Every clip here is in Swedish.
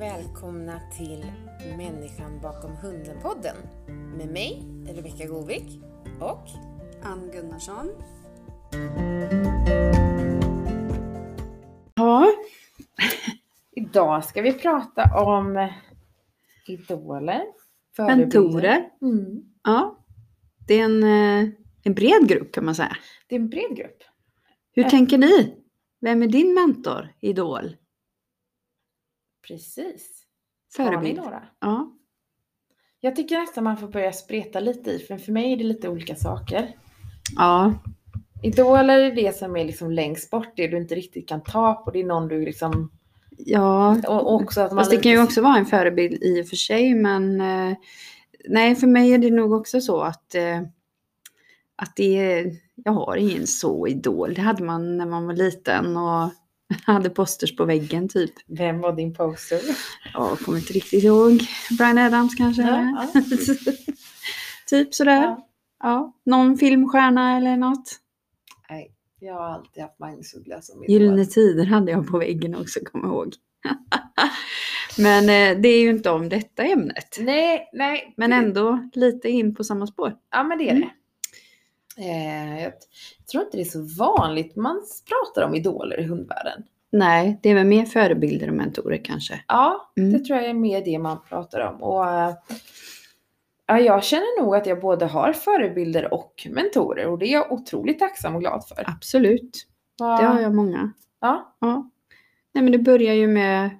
välkomna till Människan bakom hunden-podden med mig, Rebecka Govik och Ann Gunnarsson. Ja, idag ska vi prata om idoler, förebilder. Mentorer. Mm. Ja. Det är en, eh, en bred grupp kan man säga. Det är en bred grupp. Hur Eh. tänker ni? Vem är din mentor, idol, Precis. Har ni förebild? några? Ja. Jag tycker nästan man får börja spreta lite i, för för mig är det lite olika saker. ja, Idoler är det som är liksom längst bort, det du inte riktigt kan ta på, det är någon du liksom... ja. Och också att man... Fast det kan ju också vara en förebild i och för sig, men eh, nej, för mig är det nog också så att, eh, att det är, jag har ingen så idol. Det hade man när man var liten och hade posters på väggen typ. Vem var din poster? Ja, jag kommer inte riktigt ihåg. Brian Adams kanske? Ja, ja. typ sådär. Ja. Ja. Någon filmstjärna eller något. Nej, jag har alltid haft Magnus Uggla som. Gyllene Tider hade jag på väggen också, kommer jag ihåg. Men eh, det är ju inte om detta ämnet. Nej, nej. Men det- ändå lite in på samma spår. Ja, men det är Mm. Eh, jag tror inte det är så vanligt man pratar om idoler i hundvärlden. Nej, det är väl mer förebilder och mentorer kanske. Ja, Mm. det tror jag är mer det man pratar om. Och, eh, ja, jag känner nog att jag både har förebilder och mentorer och det är jag otroligt tacksam och glad för. Absolut, det har jag många. Ja, Ja. Nej, men det börjar ju med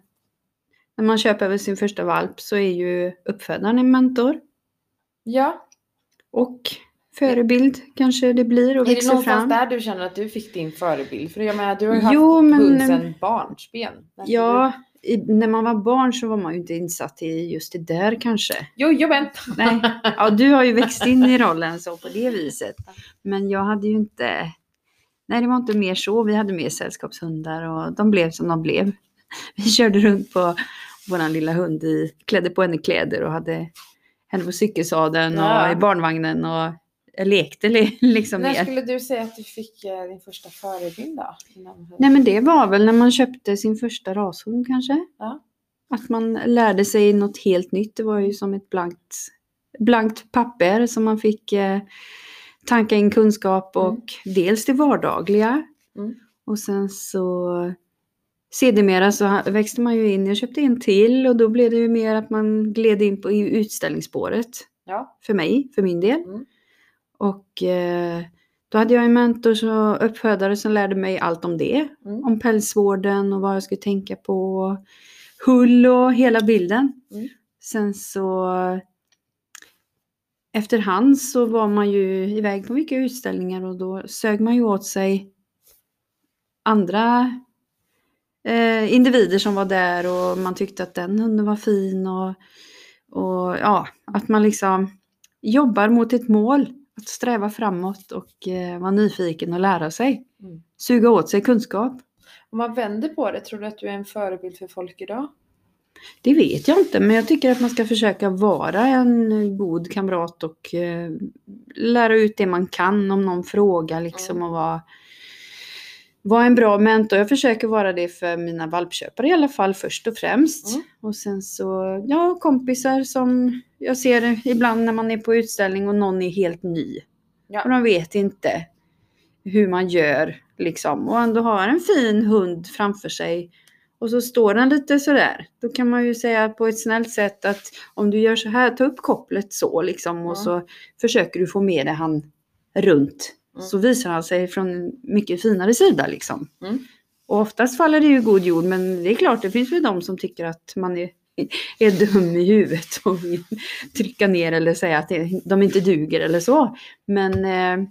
när man köper sin första valp så är ju uppfödaren en mentor. ja. Och förebild kanske det blir och Är det växer någonstans fram. där du känner att du fick din förebild? För jag menar, du har ju Jo, haft men- hund sedan barnsben. Ja, i, när man var barn så var man ju inte insatt i just det där kanske. Jo, jo, men. Nej, ja, du har ju växt in i rollen så på det viset. Men jag hade ju inte, nej det var inte mer så. Vi hade mer sällskapshundar och de blev som de blev. Vi körde runt på våran lilla hund i, klädde på henne kläder och hade henne på cykelsadeln Ja. och i barnvagnen och jag lekte li- liksom När skulle du säga att du fick eh, din första förebild då? Nej men det var väl när man köpte sin första rashund kanske. Ja. Att man lärde sig något helt nytt. Det var ju som ett blankt, blankt papper som man fick eh, tanka in kunskap och Mm. dels det vardagliga. Mm. Och sen så sedermera så växte man ju in. Jag köpte en till och då blev det ju mer att man gled in på i utställningsspåret. Ja. För mig, för min del. Mm. Och eh, då hade jag en mentor så uppfödare som lärde mig allt om det. Mm. Om pälsvården och vad jag skulle tänka på. Hull och hela bilden. Mm. Sen så efterhand så var man ju iväg på mycket utställningar och då sög man ju åt sig andra eh, individer som var där och man tyckte att den hunden var fin och, och ja, att man liksom jobbar mot ett mål. Att sträva framåt och eh, vara nyfiken och lära sig. Mm. Suga åt sig kunskap. Om man vänder på det, tror du att du är en förebild för folk idag? Det vet jag inte, men jag tycker att man ska försöka vara en god kamrat och eh, lära ut det man kan om någon frågar liksom Mm. och vara, vara en bra mentor. Jag försöker vara det för mina valpköpare i alla fall först och främst. Mm. Och sen så, ja, kompisar som jag ser ibland när man är på utställning och någon är helt ny. Ja. Och de vet inte hur man gör liksom. Och ändå har en fin hund framför sig. Och så står den lite sådär. Då kan man ju säga på ett snällt sätt att om du gör så här, ta upp kopplet så liksom. Och Mm. så försöker du få med dig han runt. Mm. Så visar han sig från en mycket finare sida liksom. Mm. Och oftast faller det ju god jord. Men det är klart, det finns väl de som tycker att man är, är dum i huvudet och vill trycka ner eller säga att det, de inte duger eller så. Men eh,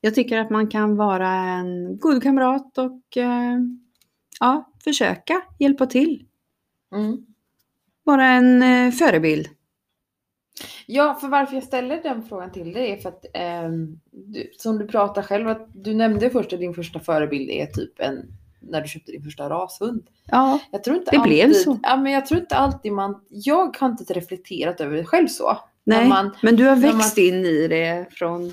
jag tycker att man kan vara en god kamrat och eh, ja, försöka hjälpa till. Mm. Vara en eh, förebild. Ja, för varför jag ställer den frågan till dig är för att ehm, du, som du pratar själv, att du nämnde först att din första förebild är typ en när du köpte din första rashund. Ja, Jag tror inte Det alltid, blev så. Ja, men jag tror inte alltid man, jag har inte reflekterat över det själv så. nej. Man, men du har växt in i det från...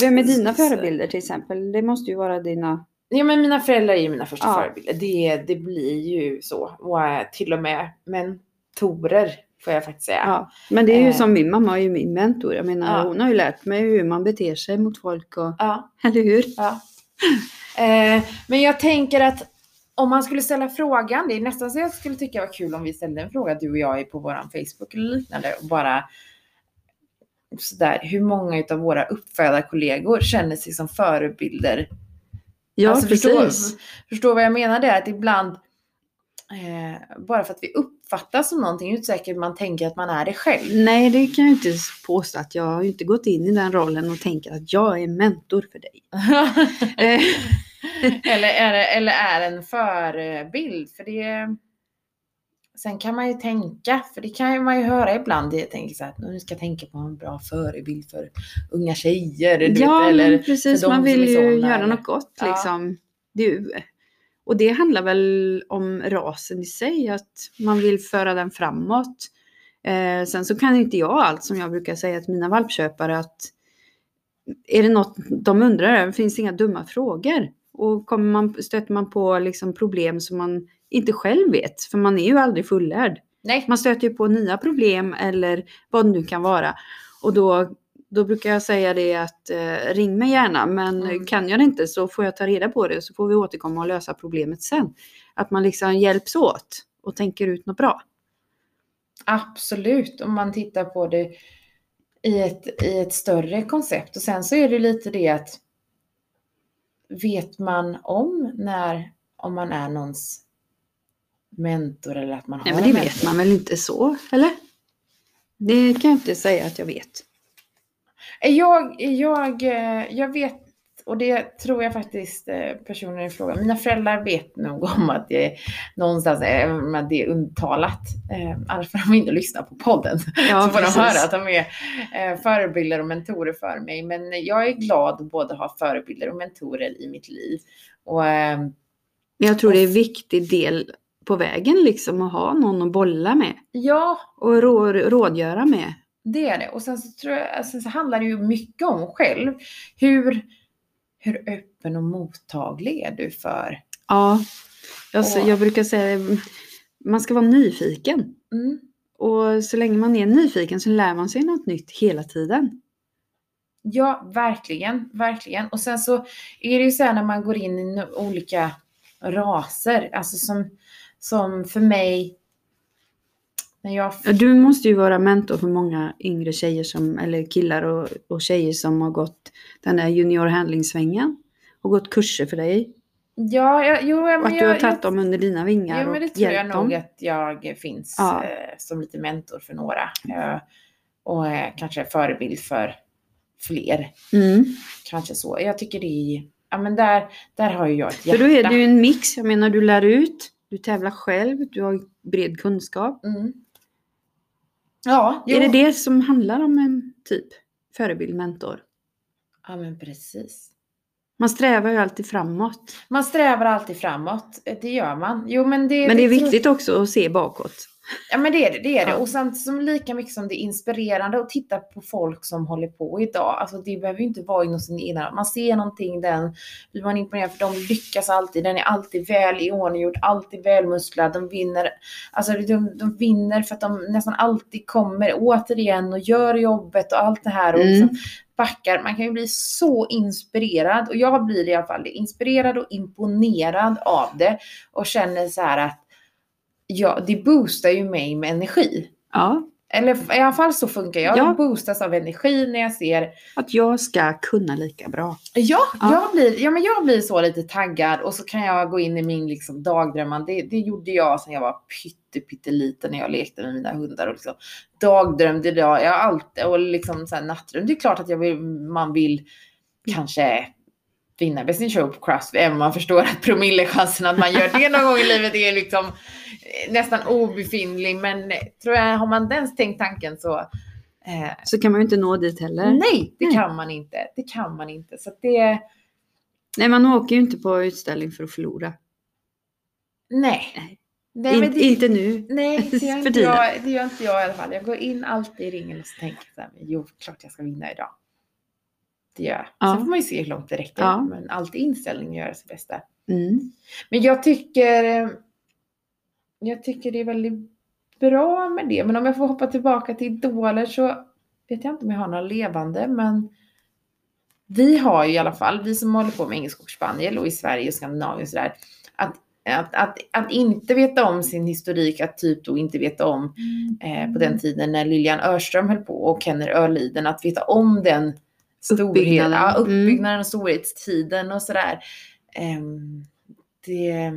Vem är dina förebilder till exempel? Det måste ju vara dina Ja men mina föräldrar är ju mina första Ja. förebilder. Det, det blir ju så. Och eh, till och med mentorer får jag faktiskt säga. Ja. Men det är ju Eh. som min mamma är ju min mentor. Jag menar Ja. hon har ju lärt mig hur man beter sig mot folk och, Ja, eller hur? ja. Eh, men jag tänker att om man skulle ställa frågan, det är nästan så jag skulle tycka var kul om vi ställde en fråga du och jag är på våran Facebook eller liknande och bara sådär, hur många utav våra uppfödarkollegor känner sig som förebilder Ja, Alltså, precis. Förstår, förstår vad jag menar där? Att ibland, eh, bara för att vi uppfattas som någonting, är det inte säkert man tänker att man är det själv. Nej, det kan jag inte påstå att jag har inte gått in i den rollen och tänker att jag är mentor för dig. Eh, eller, är, eller är en förebild. För det, sen kan man ju tänka, för det kan man ju höra ibland. Jag tänker så här, att nu ska jag tänka på en bra förebild för unga tjejer. Du ja, vet, eller precis. Man vill är ju såna, göra något gott Ja. liksom. Är ju, och det handlar väl om rasen i sig, att man vill föra den framåt. Eh, sen så kan inte jag allt som jag brukar säga till mina valpköpare att är det något de undrar över finns det inga dumma frågor. Och kommer man, stöter man på liksom problem som man inte själv vet, för man är ju aldrig fullärd. Nej, Man stöter ju på nya problem eller vad det nu kan vara. Och då, då brukar jag säga det att eh, ring mig gärna men Mm. kan jag det inte så får jag ta reda på det så får vi återkomma och lösa problemet sen. Att man liksom hjälps åt och tänker ut något bra. Absolut, om man tittar på det i ett, i ett större koncept. Och sen så är det lite det att vet man om när, om man är någons mentor eller att man har Nej men en det mentor? vet man väl inte så, eller? Det kan jag inte säga att jag vet. Jag, jag, eh, jag vet, och det tror jag faktiskt eh, personen i fråga, mina föräldrar vet nog om att det är någonstans, även om det är uttalat, eh, annars får de inte lyssna på podden. Ja, så får precis. de höra att de är eh, förebilder och mentorer för mig. Men jag är glad att både ha förebilder och mentorer i mitt liv. Och, eh, Men jag tror det är en viktig del på vägen liksom att ha någon att bolla med ja, och rå, rådgöra med. Det är det. Och sen så, tror jag, sen så handlar det ju mycket om själv. Hur, hur öppen och mottaglig är du för Ja, alltså, Och- jag brukar säga man ska vara nyfiken. mm, Och så länge man är nyfiken så lär man sig något nytt hela tiden. Ja, verkligen, verkligen. Och sen så är det ju så här när man går in i olika raser, alltså som, som för mig, jag... Ja, Du måste ju vara mentor för många yngre tjejer som, eller killar och, och tjejer som har gått den där junior handling-svängen och gått kurser för dig. Ja, ja, jo, ja, Och men att du har jag, tagit jag, dem under dina vingar ja, men det och tror jag nog att jag finns Ja. eh, som lite mentor för några. Eh, och eh, kanske förebild för fler. Mm. Kanske så. Jag tycker det är, ja men där, där har ju jag ett För hjärta. då är det ju en mix. Jag menar du lär ut, du tävlar själv, du har bred kunskap. Mm. Ja, jo. Är det det som handlar om en typ förebild, mentor? Ja men precis. Man strävar ju alltid framåt. Man strävar alltid framåt, det gör man. Jo men det, Men det är viktigt också att se bakåt. Ja men det är det, det är det. Ja. Och samtidigt som lika mycket som det är inspirerande att titta på folk som håller på idag. Alltså det behöver ju inte vara inom sin egna, man ser någonting, den blir man imponerad för de lyckas alltid, den är alltid väl iordninggjord, alltid välmusklad, de vinner, alltså de, de vinner för att de nästan alltid kommer återigen och gör jobbet och allt det här och Mm. liksom backar. Man kan ju bli så inspirerad och jag blir i alla fall inspirerad och imponerad av det och känner så här att ja, det boostar ju mig med energi. Ja, Eller i alla fall så funkar jag. Ja. Jag boostas av energi när jag ser att jag ska kunna lika bra. Ja, Ja. Jag, blir, ja men jag blir så lite taggad och så kan jag gå in i min liksom dagdrömmande. Det, det gjorde jag sedan jag var pytte, pytteliten när jag lekte med mina hundar och liksom dagdrömde. Jag har alltid, och liksom så här nattdröm. Det är klart att jag vill, man vill kanske vinna Best in Show på Crossfit, även om man förstår att promillechansen att man gör det någon gång i livet är liksom nästan obefintlig. Men tror jag, har man den tänkt tanken så eh, Så kan man ju inte nå dit heller. Nej, det Nej. kan man inte. Det kan man inte. Så det, Nej, man åker ju inte på utställning för att förlora. nej. Nej. Nej, In, det, Inte nu. nej det, gör inte jag, det gör inte jag i alla fall. Jag går in alltid i ringen och så tänker jag jo, klart jag ska vinna idag. Det gör jag. Ja. Sen får man ju se hur långt det räcker. Ja. Men alltid inställning gör sitt bästa. Mm. Men jag tycker, eh, jag tycker det är väldigt bra med det. Men om jag får hoppa tillbaka till idoler så vet jag inte om jag har några levande. Men vi har ju i alla fall, vi som håller på med engelsk och spaniel och i Sverige och Skandinavien och sådär. Att, att, att, att inte veta om sin historik, att typ då inte veta om eh, på den tiden när Lilian Örström höll på och Kenner Örliden, att veta om den storhet, Uppbyggnaden. ja, Mm. uppbyggnaden och storhetstiden och sådär. Ehm, det,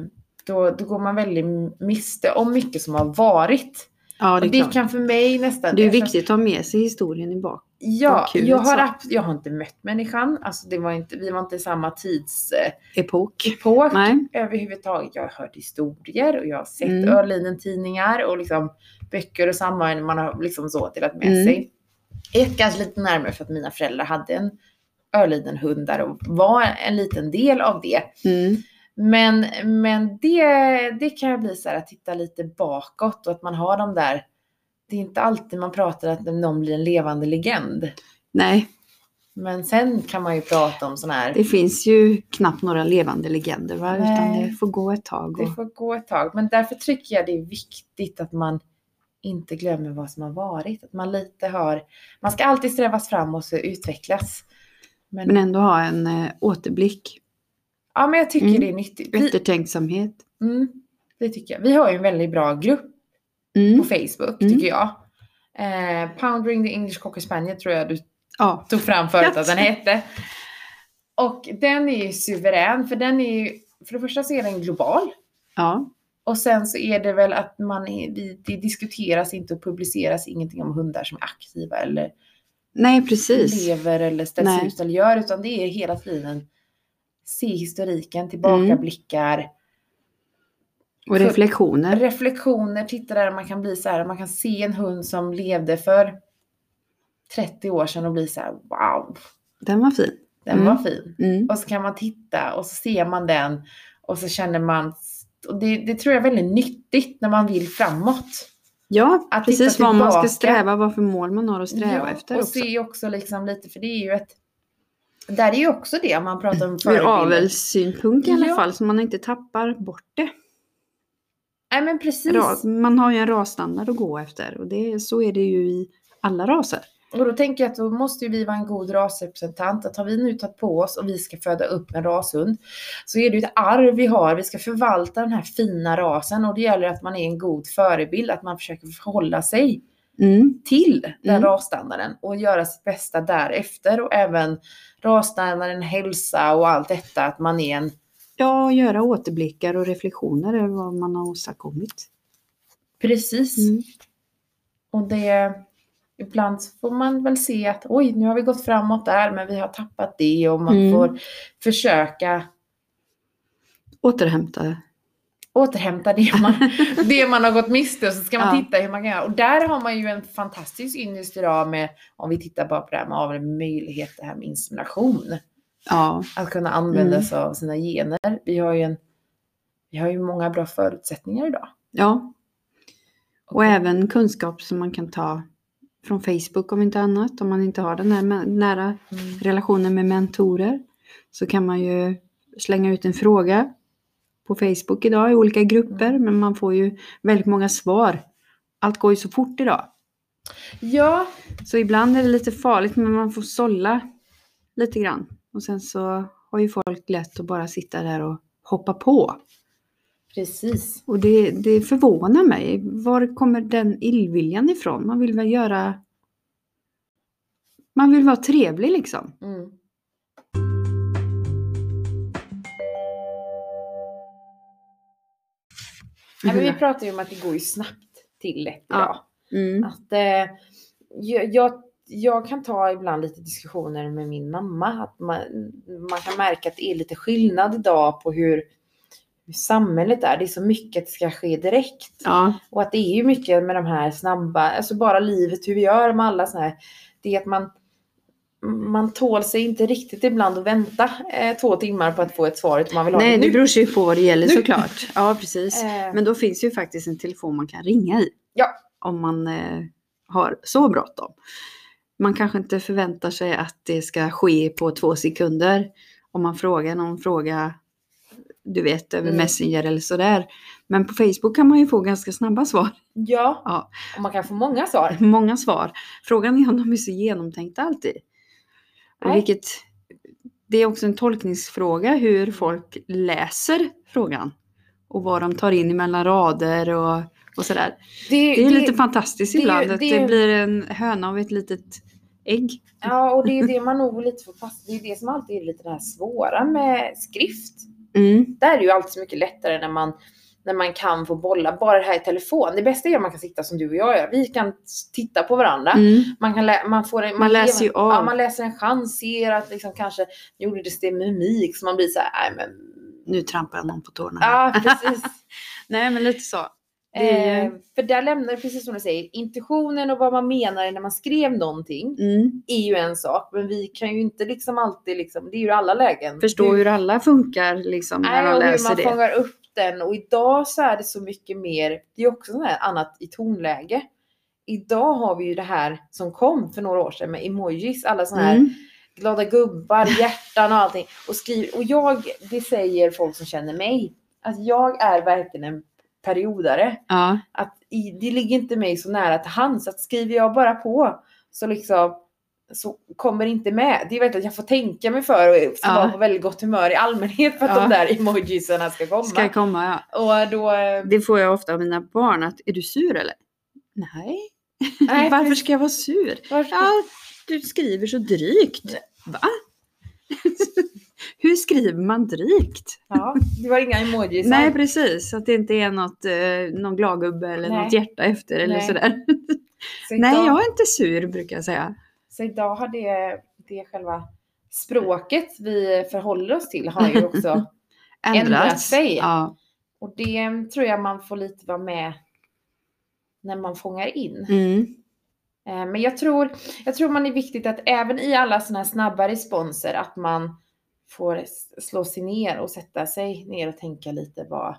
då, då går man väldigt miste om mycket som har varit. Ja, Och det är det klart. kan för mig nästan... Det är viktigt att ha med sig historien i bak. Ja, jag har, jag har inte mött människan. Alltså det var inte, vi var inte i samma tidsepok Epok. Nej. överhuvudtaget. Jag har hört historier och jag har sett Mm. Örliden-tidningar och liksom böcker och sammanhang man har liksom så delat med Mm. sig. Ett kanske lite närmare för att mina föräldrar hade en Örliden-hund där och var en liten del av det. Mm. Men, men det, det kan ju bli så här att titta lite bakåt och att man har de där. Det är inte alltid man pratar att någon blir en levande legend. Nej, Men sen kan man ju prata om sån här. det finns ju knappt några levande legender va? Utan Nej. det får gå ett tag. Det Och... får gå ett tag. Men därför tycker jag det är viktigt att man inte glömmer vad som har varit. Att man lite har, man ska alltid strävas framåt och utvecklas. Men, Men ändå ha en eh, återblick, ja, men jag tycker Mm. det är nyttigt. Vi, eftertänksamhet. mm, det tycker jag. Vi har ju en väldigt bra grupp på Mm. Facebook Mm. tycker jag. Eh, Poundring the English Cocker Spaniel tror jag du Ja, tog fram förut att den hette. Och den är ju suverän för den är ju, för det första så är den global. ja, Och sen så är det väl att man, det diskuteras inte och publiceras ingenting om hundar som är aktiva eller nej precis. lever eller ställs Nej. ut eller gör utan det är hela tiden se historiken, tillbakablickar, Och reflektioner. reflektioner, titta där man kan bli så här, man kan se en hund som levde för 30 år sedan och bli så här wow, Den var fin. den Mm. var fin. Mm. Och så kan man titta och så ser man den och så känner man, och det, det tror jag är väldigt nyttigt när man vill framåt. Ja, Att precis vad man ska sträva, vad för mål man har att sträva Ja, efter och också. se också liksom lite, för det är ju ett, där är ju också det om man pratar om Ur förebilder. avelssynpunkt i alla Ja. fall, så man inte tappar bort det. Nej men precis. Man har ju en rasstandard att gå efter och det, så är det ju i alla raser. Och då tänker jag att då måste ju vi vara en god rasrepresentant. Att har vi nu tagit på oss och vi ska föda upp en rashund så är det ju ett arv vi har. Vi ska förvalta den här fina rasen och det gäller att man är en god förebild. Att man försöker förhålla sig Mm. till den Mm. rasstandarden och göra sitt bästa därefter. Och även rasstandarden, hälsa och allt detta. Att man är en Ja, göra återblickar och reflektioner över vad man har åstadkommit. precis. Mm. Och det, ibland får man väl se att oj, nu har vi gått framåt där, men vi har tappat det och man Mm. får försöka Återhämta. Återhämta det man, det man har gått miste och så ska man Ja. titta hur man kan göra. Och där har man ju en fantastisk ynnest idag med, om vi tittar bara på det här med avel, möjlighet det här med insemination. Ja, Att kunna använda Mm. sig av sina gener. Vi har ju en, vi har ju många bra förutsättningar idag. ja. Och även kunskap som man kan ta från Facebook om inte annat. Om man inte har den här nära Mm. relationen med mentorer. Så kan man ju slänga ut en fråga på Facebook idag i olika grupper. Mm. Men man får ju väldigt många svar. Allt går ju så fort idag. Ja, Så ibland är det lite farligt men man får sålla lite grann. Och sen så har ju folk lätt att bara sitta där och hoppa på. precis. Och det, det förvånar mig. Var kommer den illviljan ifrån? Man vill väl göra... Man vill vara trevlig liksom. Mm. Ja, men vi pratar ju om att det går ju snabbt till lätt Ja. idag. Mm. Att, eh, jag, jag, jag kan ta ibland lite diskussioner med min mamma. Att man, man kan märka att det är lite skillnad idag på hur, hur samhället är. Det är så mycket att det ska ske direkt. Ja, Och att det är ju mycket med de här snabba, alltså bara livet hur vi gör med alla sådana här. Det är att man, man tål sig inte riktigt ibland att vänta eh, två timmar på att få ett svar utan man vill ha nej det det nu. beror sig på vad det gäller Nu. såklart. Ja, precis. Eh, Men då finns ju faktiskt en telefon man kan ringa i. Ja. Om man eh, har så bråttom. man kanske inte förväntar sig att det ska ske på två sekunder. Om man frågar någon fråga, du vet, över Mm. Messenger eller sådär. Men på Facebook kan man ju få ganska snabba svar. Ja, Ja, och man kan få många svar. många svar. Frågan är om de är så genomtänkta alltid. Nej. vilket, det är också en tolkningsfråga hur folk läser frågan. Och vad de tar in mellan rader och, och sådär. Det är lite fantastiskt det ibland att det det blir en höna av ett litet ägg. Ja, och det är det man nog lite får passa. Det är det som alltid är lite det här svåra med skrift. Mm. Där är det ju alltid så mycket lättare när man, när man kan få bolla. Bara det här i telefon. Det bästa är att man kan sitta som du och jag gör. Vi kan titta på varandra. Mm. Man, kan lä- man, får en, Man ger- läser ju av. Ja, man läser en chans, ser att liksom kanske gjorde det det mimik så man blir så här, nej men. Nu trampar jag någon på tårna. Ja, precis. Nej men lite så. Det är eh, för där lämnar det precis som du säger, intuitionen och vad man menar när man skrev någonting Mm. är ju en sak. Men vi kan ju inte liksom alltid liksom, det är ju alla lägen. Förstå Hur- hur alla funkar liksom när Nej, de och hur läser man det. fångar upp den. Och idag så är det så mycket mer, det är också sånt här annat i tonläge. Idag har vi ju det här som kom för några år sedan med emojis, alla såna här Mm. glada gubbar, hjärtan och allting. Och, skriver, och jag, det säger folk som känner mig, att jag är verkligen en periodare. Ja, Att i, det ligger inte mig så nära till hands. Att skriver jag bara på så liksom så kommer inte med. Det är verkligen att jag får tänka mig för och Ja. vara på väldigt gott humör i allmänhet för att Ja. de där emojisarna ska komma. ska komma ja. Och då... eh, Det får jag ofta av mina barn att, är du sur eller? Nej. Nej, Varför ska jag vara sur? Varför? Ja, du skriver så drygt. Va? Hur skriver man drygt? Ja, det var inga emojisar. Nej precis, att det inte är något, eh, någon gladgubbe eller Nej. något hjärta efter eller Nej. sådär. så Nej, jag är inte sur brukar jag säga. Så idag har det, det själva språket vi förhåller oss till har ju också Ändrat sig. Ja. Och det tror jag man får lite vara med när man fångar in. Mm. Eh, Men jag tror, jag tror man är viktigt att även i alla sådana här snabba responser att man får slå sig ner och sätta sig ner och tänka lite vad...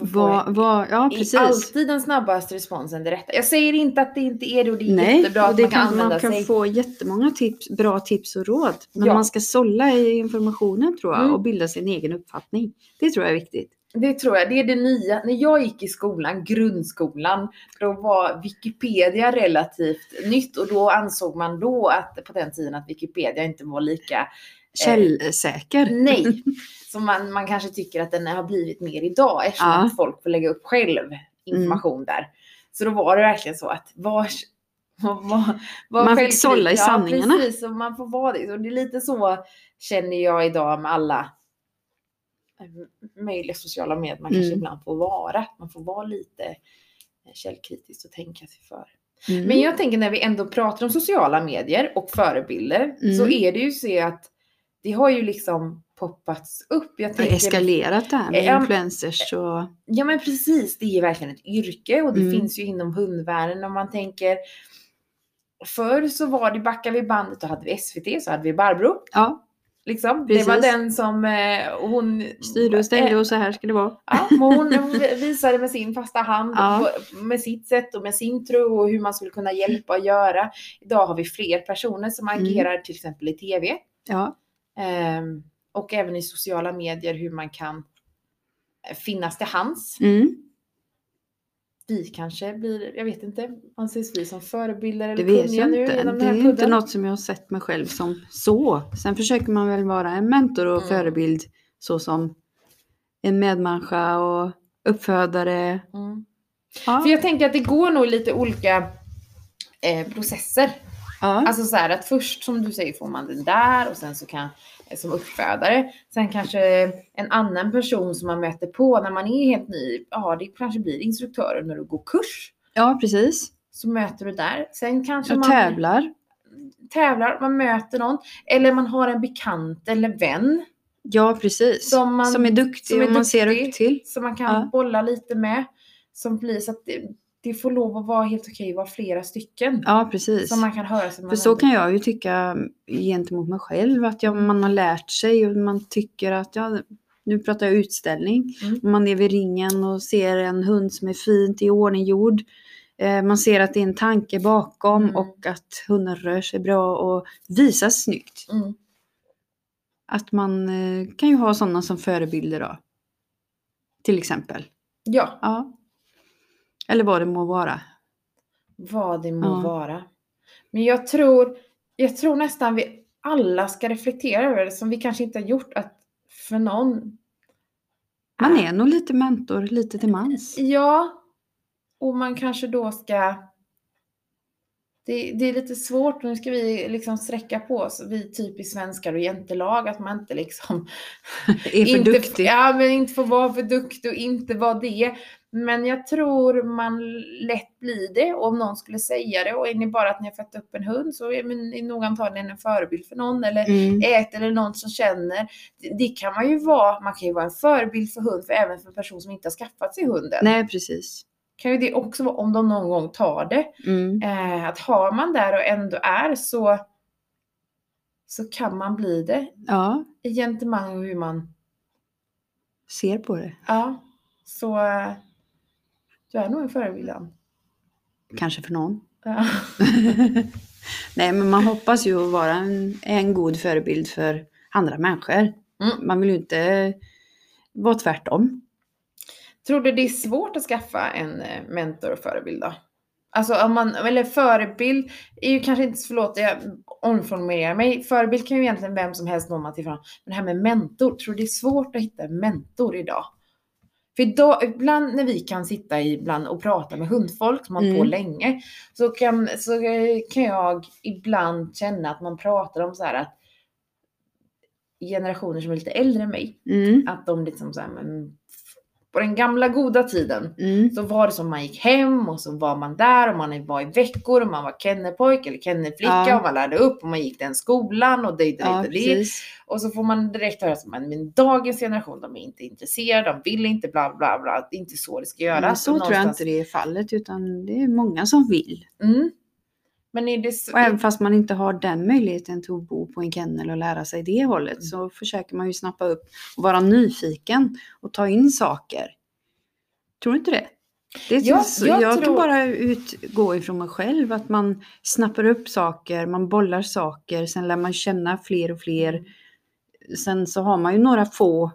Vad, vad, ja är precis. alltid den snabbaste responsen det rätta. Jag säger inte att det inte är det och det är Nej, jättebra att det man kan kan, använda man kan sig. få jättemånga tips, bra tips och råd. Men Ja. man ska sålla i informationen tror jag Mm. och bilda sin egen uppfattning. Det tror jag är viktigt. Det tror jag, det är det nya. När jag gick i skolan, grundskolan, då var Wikipedia relativt nytt och då ansåg man då att på den tiden att Wikipedia inte var lika Källsäker. Nej, som man, man kanske tycker att den har blivit mer idag eftersom Ja. att folk får lägga upp själv information där. Så då var det verkligen så att var, var, var, Man fick sålla i ja, sanningarna. precis, och man får vara det. Och det är lite så känner jag idag med alla eh, möjliga sociala medier man kanske Mm. ibland får vara. Man får vara lite eh, källkritisk och tänka sig för. Mm. Men jag tänker när vi ändå pratar om sociala medier och förebilder Mm. så är det ju så att det har ju liksom poppats upp. Jag det tänker, eskalerat det här med Ja, influencers och... ja men precis, det är verkligen ett yrke och det Mm. finns ju inom hundvärlden om man tänker Förr så var det, backar vi bandet, då hade vi SVT, så hade vi Barbro. Ja, Liksom. Det var Precis. den som eh, och hon... styrde och ställde och så här ska det vara. Ja, men hon, visade med sin fasta hand, Ja. på- med sitt sätt och med sin tro och hur man skulle kunna hjälpa och göra. Idag har vi fler personer som Mm. agerar till exempel i TV. Ja, och även i sociala medier hur man kan eh, finnas till hands. mm. Vi kanske blir, jag vet inte, anses vi som förebilder det eller vet kunniga jag nu inte. genom Det den är här inte något som jag har sett mig själv som så. Sen försöker man väl vara en mentor och Mm. förebild så som en medmänniska och uppfödare. Mm. Ja. För jag tänker att det går nog lite olika eh, processer. Ja. Alltså så här att först som du säger får man den där och sen så kan eh, som uppfödare. Sen kanske en annan person som man möter på när man är helt ny. Ja, det kanske blir instruktörer när du går kurs. ja, precis. Så möter du där. Sen kanske Jag man tävlar. tävlar, man möter någon. Eller man har en bekant eller vän Ja, precis. Som man- som är duktig som är och man ser upp till. som man kan Ja. bolla lite med. Som blir så att det, det får lov att vara helt okej att vara flera stycken. Ja, precis. Som man kan höra sig För så kan jag ju tycka gentemot mig själv att jag, man har lärt sig och man tycker att ja, nu pratar jag utställning. Mm. Man är vid ringen och ser en hund som är fint i ordning gjord Eh, man ser att det är en tanke bakom Mm. och att hunden rör sig bra och visas snyggt. Mm. Att man eh, kan ju ha sådana som förebilder då. Till exempel. Ja, Ja. Eller vad det må vara. vad det må Ja. vara. Men jag tror, jag tror nästan vi alla ska reflektera över det som vi kanske inte har gjort. Att för någon Man är nog lite mentor lite till mans. Ja, och man kanske då ska... Det, det är lite svårt, nu ska vi liksom sträcka på oss, vi typiskt svenskar och jäntelag, att man inte liksom... Är för inte, duktig. Ja, men inte får vara för duktig och inte vara det. Men jag tror man lätt blir det. Och om någon skulle säga det och är ni bara att ni har fött upp en hund så är ni nog antagligen en förebild för någon. Eller Mm. ät eller någon som känner. Det, det kan man ju vara. Man kan ju vara en förebild för hund, för även för en person som inte har skaffat sig hunden. Nej, precis. Kan ju det också vara om de någon gång tar det. Mm. Eh, att har man där och ändå är så så kan man bli det Ja, i gentemang och hur man, ser på det. ja, så eh, du är nog en förebild. Kanske för någon. Ja. Nej, men man hoppas ju att vara en, en god förebild för andra människor. Mm. Man vill ju inte vara tvärtom. Tror du det är svårt att skaffa en eh, mentor och förebild då? Alltså om man, eller förebild är ju kanske inte, förlåt jag omformulerar mig, förebild kan ju egentligen vem som helst nå man till fram. Men det här med mentor, tror du det är svårt att hitta en mentor idag? För idag, ibland när vi kan sitta ibland och prata med hundfolk som har hållit på Mm. länge, så kan, så eh, kan jag ibland känna att man pratar om så här att generationer som är lite äldre än mig, Mm. att de liksom så här, men på den gamla goda tiden Mm. så var det som man gick hem och så var man där och man var i veckor och man var kennelpojke eller kennelflicka Ja. och man lärde upp och man gick den skolan och det, det, Ja, det. Och så får man direkt höra att men, dagens generation de är inte intresserade, de vill inte bla bla bla. Det är inte så det ska göras. Men så tror jag inte det är fallet, utan det är många som vill. Mm. Men är det så, Och även fast man inte har den möjligheten till att bo på en kennel och lära sig det hållet Mm. så försöker man ju snappa upp och vara nyfiken och ta in saker. Tror du inte det? det är Ja, så, jag jag, tror- tror bara utgå ifrån mig själv att man snappar upp saker, man bollar saker, sen lär man känna fler och fler. Sen så har man ju några få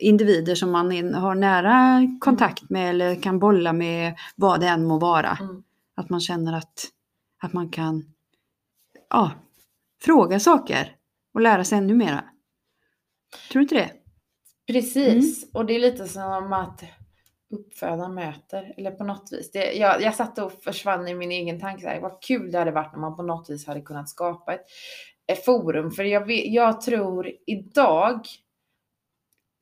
individer som man har nära kontakt med eller kan bolla med vad det än må vara. Mm. Att man känner att, att man kan ja, fråga saker och lära sig ännu mera. Tror du inte det? Precis, Mm. och det är lite som att uppfödaren möter, eller på något vis. Det, jag, jag satt och försvann i min egen tanke, så här, vad kul det hade varit när man på något vis hade kunnat skapa ett, ett forum. För jag, jag tror idag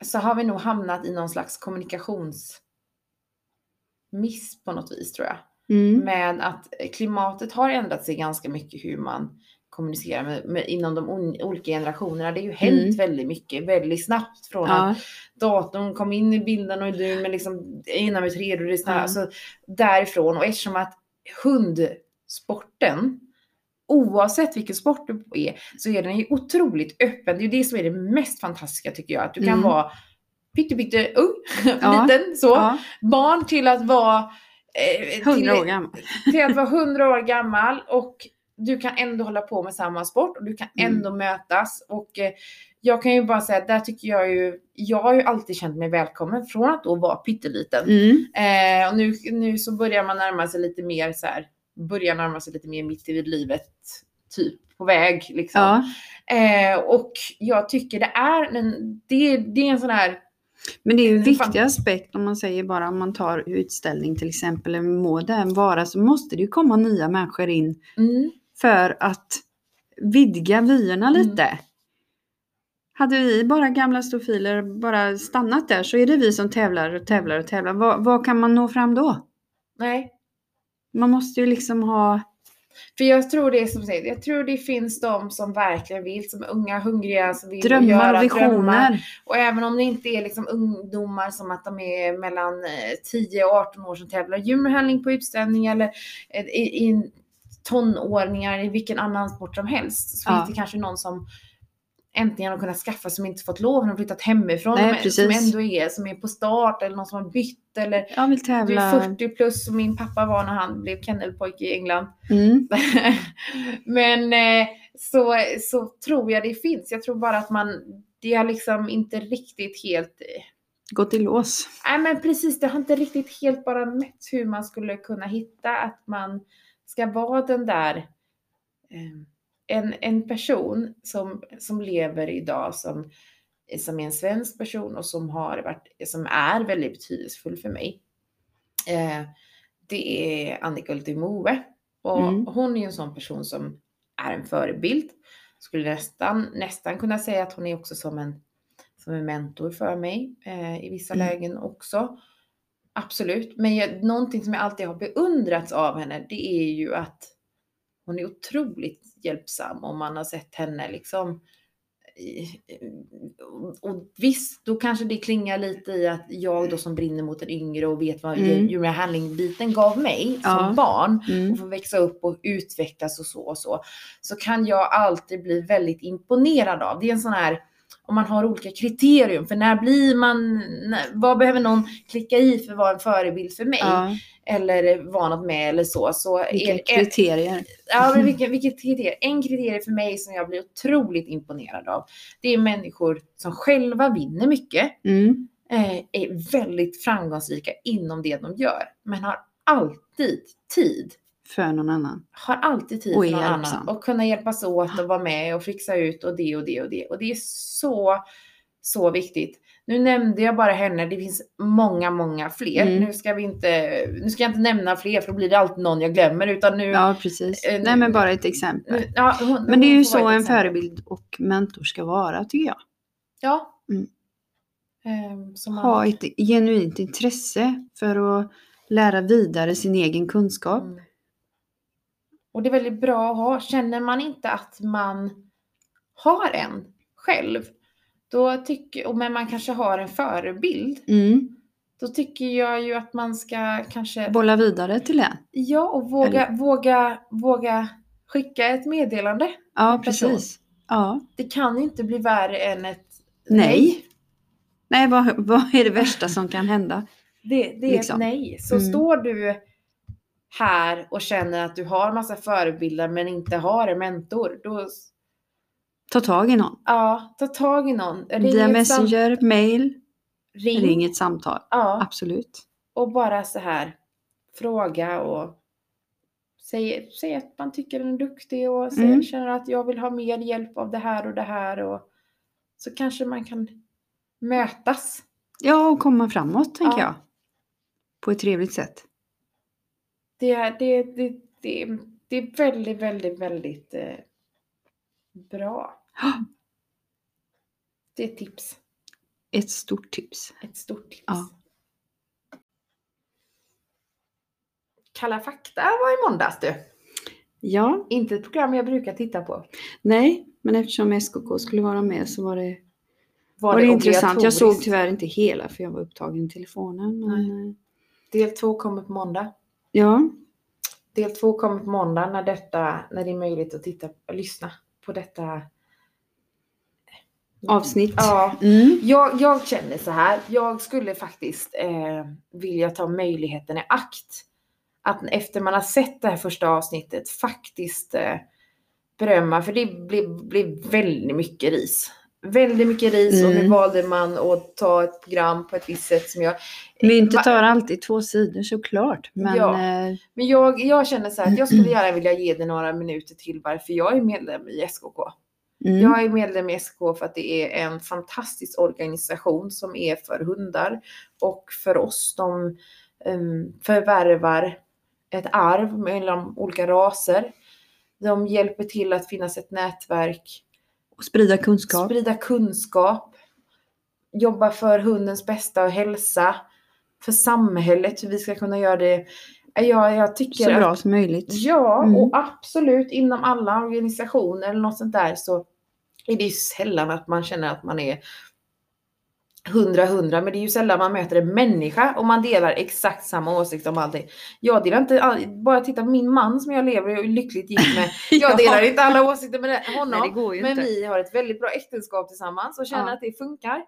så har vi nog hamnat i någon slags kommunikationsmiss på något vis tror jag. Mm. Med att klimatet har ändrat sig ganska mycket hur man kommunicerar med, med, inom de on- olika generationerna. Det har ju hänt Mm. väldigt mycket, väldigt snabbt från att Ja, datorn kom in i bilden och du med liksom inom ett redo, det är snabbt, Ja. alltså därifrån. Och eftersom att hundsporten, oavsett vilken sport du är, så är den ju otroligt öppen. Det är ju det som är det mest fantastiska tycker jag. Att du kan Mm. vara pytte pytte ung, Ja. liten så, barn till att vara eh, 100 år gammal. till att vara 100 år gammal och du kan ändå hålla på med samma sport och du kan Mm. ändå mötas. Och eh, jag kan ju bara säga att där tycker jag ju, jag har ju alltid känt mig välkommen från att då vara pytteliten. Mm. Eh, och nu, nu så börjar man närma sig lite mer så här, börjar närma sig lite mer mitt i livet, typ på väg liksom. Ja. Eh, och jag tycker det är en, det, det är en sån här, Men det är ju en fan- viktig aspekt om man säger bara om man tar utställning till exempel, eller må det än vara, så måste det ju komma nya människor in mm, för att vidga vyerna Mm. lite. Hade vi bara gamla stofiler bara stannat där så är det vi som tävlar och tävlar och tävlar. Vad, vad kan man nå fram då? nej. Man måste ju liksom ha... För jag tror det är som säger, jag tror det finns de som verkligen vill, som är unga, hungriga, som vill Drömmar göra visioner. drömmar. Och även om det inte är liksom ungdomar som att de är mellan eh, 10 och 18 år som tävlar i djurhandling på utställning eller eh, i, i tonåringar i vilken annan sport som helst. Så Ja. finns det kanske någon som äntligen har kunnat skaffa som inte fått lov, de har flyttat hemifrån, Nej, de, som ändå är, som är på start eller någon som har bytt eller Jag vill du tävla. är 40 plus som min pappa var när han blev kennelpojke i England. Mm. Men eh, så, så tror jag det finns. Jag tror bara att man, det har liksom inte riktigt helt Gått i lås. Nej men precis, det har inte riktigt helt bara mätt hur man skulle kunna hitta att man ska vara den där eh, en, en person som, som lever idag som, som är en svensk person och som har varit, som är väldigt betydelsefull för mig. Eh, det är Annika Ultimoe och Mm. hon är en sån person som är en förebild. Skulle nästan, nästan kunna säga att hon är också som en som en mentor för mig eh, i vissa Mm. lägen också. Absolut, men jag, någonting som jag alltid har beundrats av henne, det är ju att hon är otroligt hjälpsam och man har sett henne liksom och visst, då kanske det klingar lite i att jag då som brinner mot en yngre och vet vad Mm. mm. handling-biten gav mig Ja. som barn Mm. och få växa upp och utvecklas och så och så. Så kan jag alltid bli väldigt imponerad av. Det är en sån här, om man har olika kriterium, för när blir man, vad behöver någon klicka i för att vara en förebild för mig? Ja, Eller vara något med eller så. så vilka är, kriterier. ja, men vilket, vilket kriterium? En kriterie för mig som jag blir otroligt imponerad av, det är människor som själva vinner mycket, Mm. eh, är väldigt framgångsrika inom det de gör, men har alltid tid För någon annan. har alltid tid Och för någon hjälpsam. annan och kunna hjälpas åt och vara med och fixa ut och det och det och det. Och det är så, så viktigt. Nu nämnde jag bara henne, det finns många, många fler. Mm. Nu ska vi inte, nu ska jag inte nämna fler för då blir det alltid någon jag glömmer utan nu. Ja, precis. Eh, Nej, men bara ett exempel. nu ja, hon, Men det är ju så en exempel. förebild och mentor ska vara, tycker jag. Ja. Mm. Ehm, så man, Ha ett genuint intresse för att lära vidare sin egen kunskap. Mm. Och det är väldigt bra att ha. Känner man inte att man har en själv, då tycker, men man kanske har en förebild, Mm. då tycker jag ju att man ska kanske, Bolla vidare till den. ja och våga, våga, våga skicka ett meddelande. Ja, precis. Ja. Det kan inte bli värre än ett Nej. Nej, vad, vad är det värsta som kan hända? Det, det är Liksom. ett nej. Så Mm. står du här och känner att du har massa förebilder men inte har en mentor, då Ta tag i någon. ja, ta tag i någon. Ring Via Messenger, mail, Ring. ring ett samtal. Ja, Absolut. och bara så här fråga och säg, säg att man tycker den är duktig och säg, Mm. känner att jag vill ha mer hjälp av det här och det här och så kanske man kan mötas. Ja, och komma framåt, tänker Ja. jag. På ett trevligt sätt. Det är, det, det, det, det är väldigt, väldigt, väldigt eh, bra. Det är ett tips. Ett stort tips. Ett stort tips. Ja. Kalla fakta var i måndags du. Ja, Inte ett program jag brukar titta på. nej, men eftersom SKK skulle vara med så var det, Var, var det intressant. Jag såg tyvärr inte hela för jag var upptagen i telefonen. Men, eh, Del två kommer på måndag. Ja, Del två kommer på måndag när, detta, när det är möjligt att titta och lyssna på detta avsnitt. Ja, Mm. jag, jag känner så här. Jag skulle faktiskt eh, vilja ta möjligheten i akt. Att efter man har sett det här första avsnittet faktiskt eh, berömma. För det blev, blev väldigt mycket ris. Väldigt mycket ris och nu Mm. valde man att ta ett program på ett visst sätt som jag... Myntet har alltid två sidor såklart. Men Ja. eh, Men jag, jag känner så här att jag skulle gärna vilja ge det några minuter till varför jag är medlem i SKK. mm, Jag är medlem i SK för att det är en fantastisk organisation som är för hundar och för oss. De um, förvärvar ett arv mellan olika raser. De hjälper till att finnas ett nätverk, sprida kunskap. sprida kunskap, jobba för hundens bästa och hälsa, för samhället, hur vi ska kunna göra det. Jag, jag tycker så att bra som möjligt. Ja, Mm. och absolut inom alla organisationer eller något sånt där så är det ju sällan att man känner att man är 100-100 men det är ju sällan man möter en människa och man delar exakt samma åsikt om allting. Jag delar inte, all, bara titta på min man som jag lever och är lyckligt gift med. Jag Ja. delar inte alla åsikter med honom. Nej, men inte. vi har ett väldigt bra äktenskap tillsammans och känner Ja. att det funkar.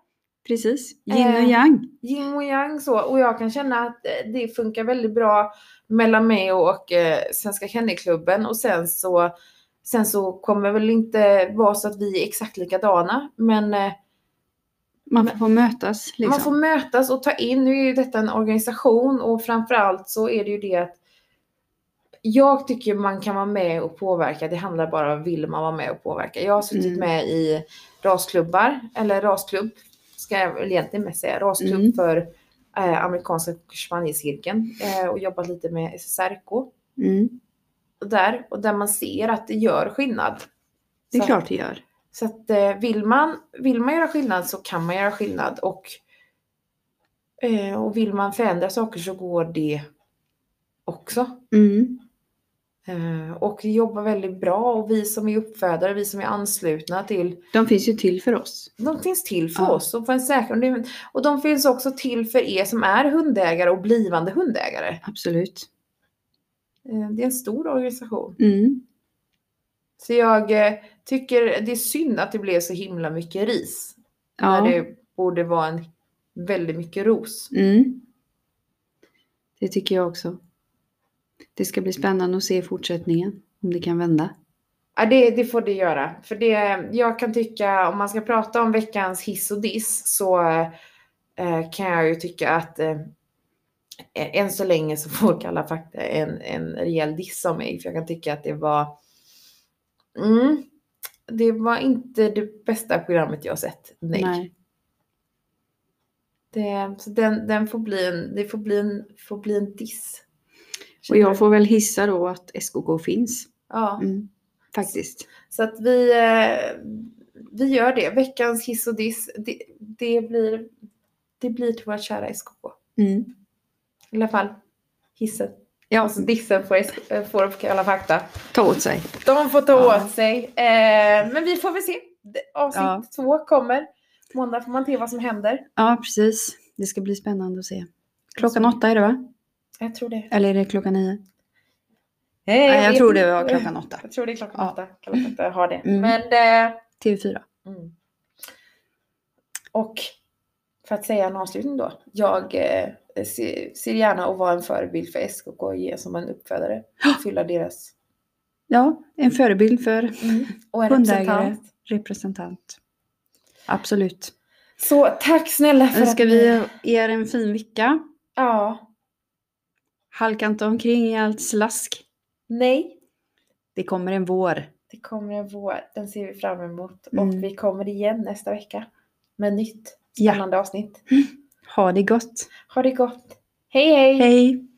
Precis. Yin och Eh, yang. Yin och yang så. Och jag kan känna att eh, det funkar väldigt bra mellan mig och eh, Svenska Kennelklubben. Och sen så, sen så kommer väl inte vara så att vi är exakt likadana. Men eh, Man får mötas liksom. man får mötas och ta in, nu är ju detta en organisation och framförallt så är det ju det att jag tycker man kan vara med och påverka. Det handlar bara om vill man vara med och påverka. Jag har suttit Mm. med i rasklubbar, eller rasklubb ska jag väl egentligen mest säga. Rasklubb Mm. för eh, amerikanska spanielcirkeln eh, och jobbat lite med SSRK. Mm. Och där, och där man ser att det gör skillnad. Det är Så- klart det gör. Så att eh, vill, man, vill man göra skillnad så kan man göra skillnad och, eh, och vill man förändra saker så går det också. Mm. Eh, och vi jobbar väldigt bra och vi som är uppfödare, vi som är anslutna till, De finns ju till för oss. de finns till för Ja. oss och för en säker, och det- och de finns också till för er som är hundägare och blivande hundägare. Absolut. Det är en stor organisation. Mm. Så jag eh, tycker det är synd att det blev så himla mycket ris. Ja. När det borde vara en väldigt mycket ros. Mm. Det tycker jag också. Det ska bli spännande att se fortsättningen. Om det kan vända. Ja, det, det får det göra. För det, jag kan tycka, om man ska prata om veckans hiss och diss, så eh, kan jag ju tycka att eh, än så länge så får Kalla fakta en, en rejäl diss av mig. För jag kan tycka att det var... Mm, det var inte det bästa programmet jag har sett. Nej. Nej. Det, så den, den får bli en, det får bli en, får bli en diss. Och jag får väl hissa då att SKK finns. Ja. Mm. Faktiskt. Så att vi, eh, vi gör det. Veckans hiss och diss, det, det, blir, det blir till våra kära SKK. Mm. I alla fall hissen. Ja, Alltså dissen får, eh, får Kalla fakta. ta åt sig. De får ta Ja. åt sig. Eh, men vi får väl se. Avsnitt Ja. två kommer. Måndag får man se vad som händer. Ja, precis. Det ska bli spännande att se. Klockan åtta är det va? Jag tror det. Eller är det klockan nio? Nej, Nej, jag tror det var klockan åtta. Jag tror det är klockan Ja. åtta. Kalla fakta har det. Mm. Men eh, TV4. Mm. Och för att säga en avslutning då. Jag eh, ser, gärna att vara en förebild för SKK och ge som en uppfödare. Fylla deras. Ja, en förebild för Och en representant. representant. Absolut. Så tack snälla för Önskar att vi er en fin vecka. Ja. Halka inte omkring i allt slask. Nej. Det kommer en vår. Det kommer en vår. Den ser vi fram emot. Mm. Och vi kommer igen nästa vecka. Med nytt Ja. spännande avsnitt. Ha det gott. Ha det gott. Hej hej! Hej!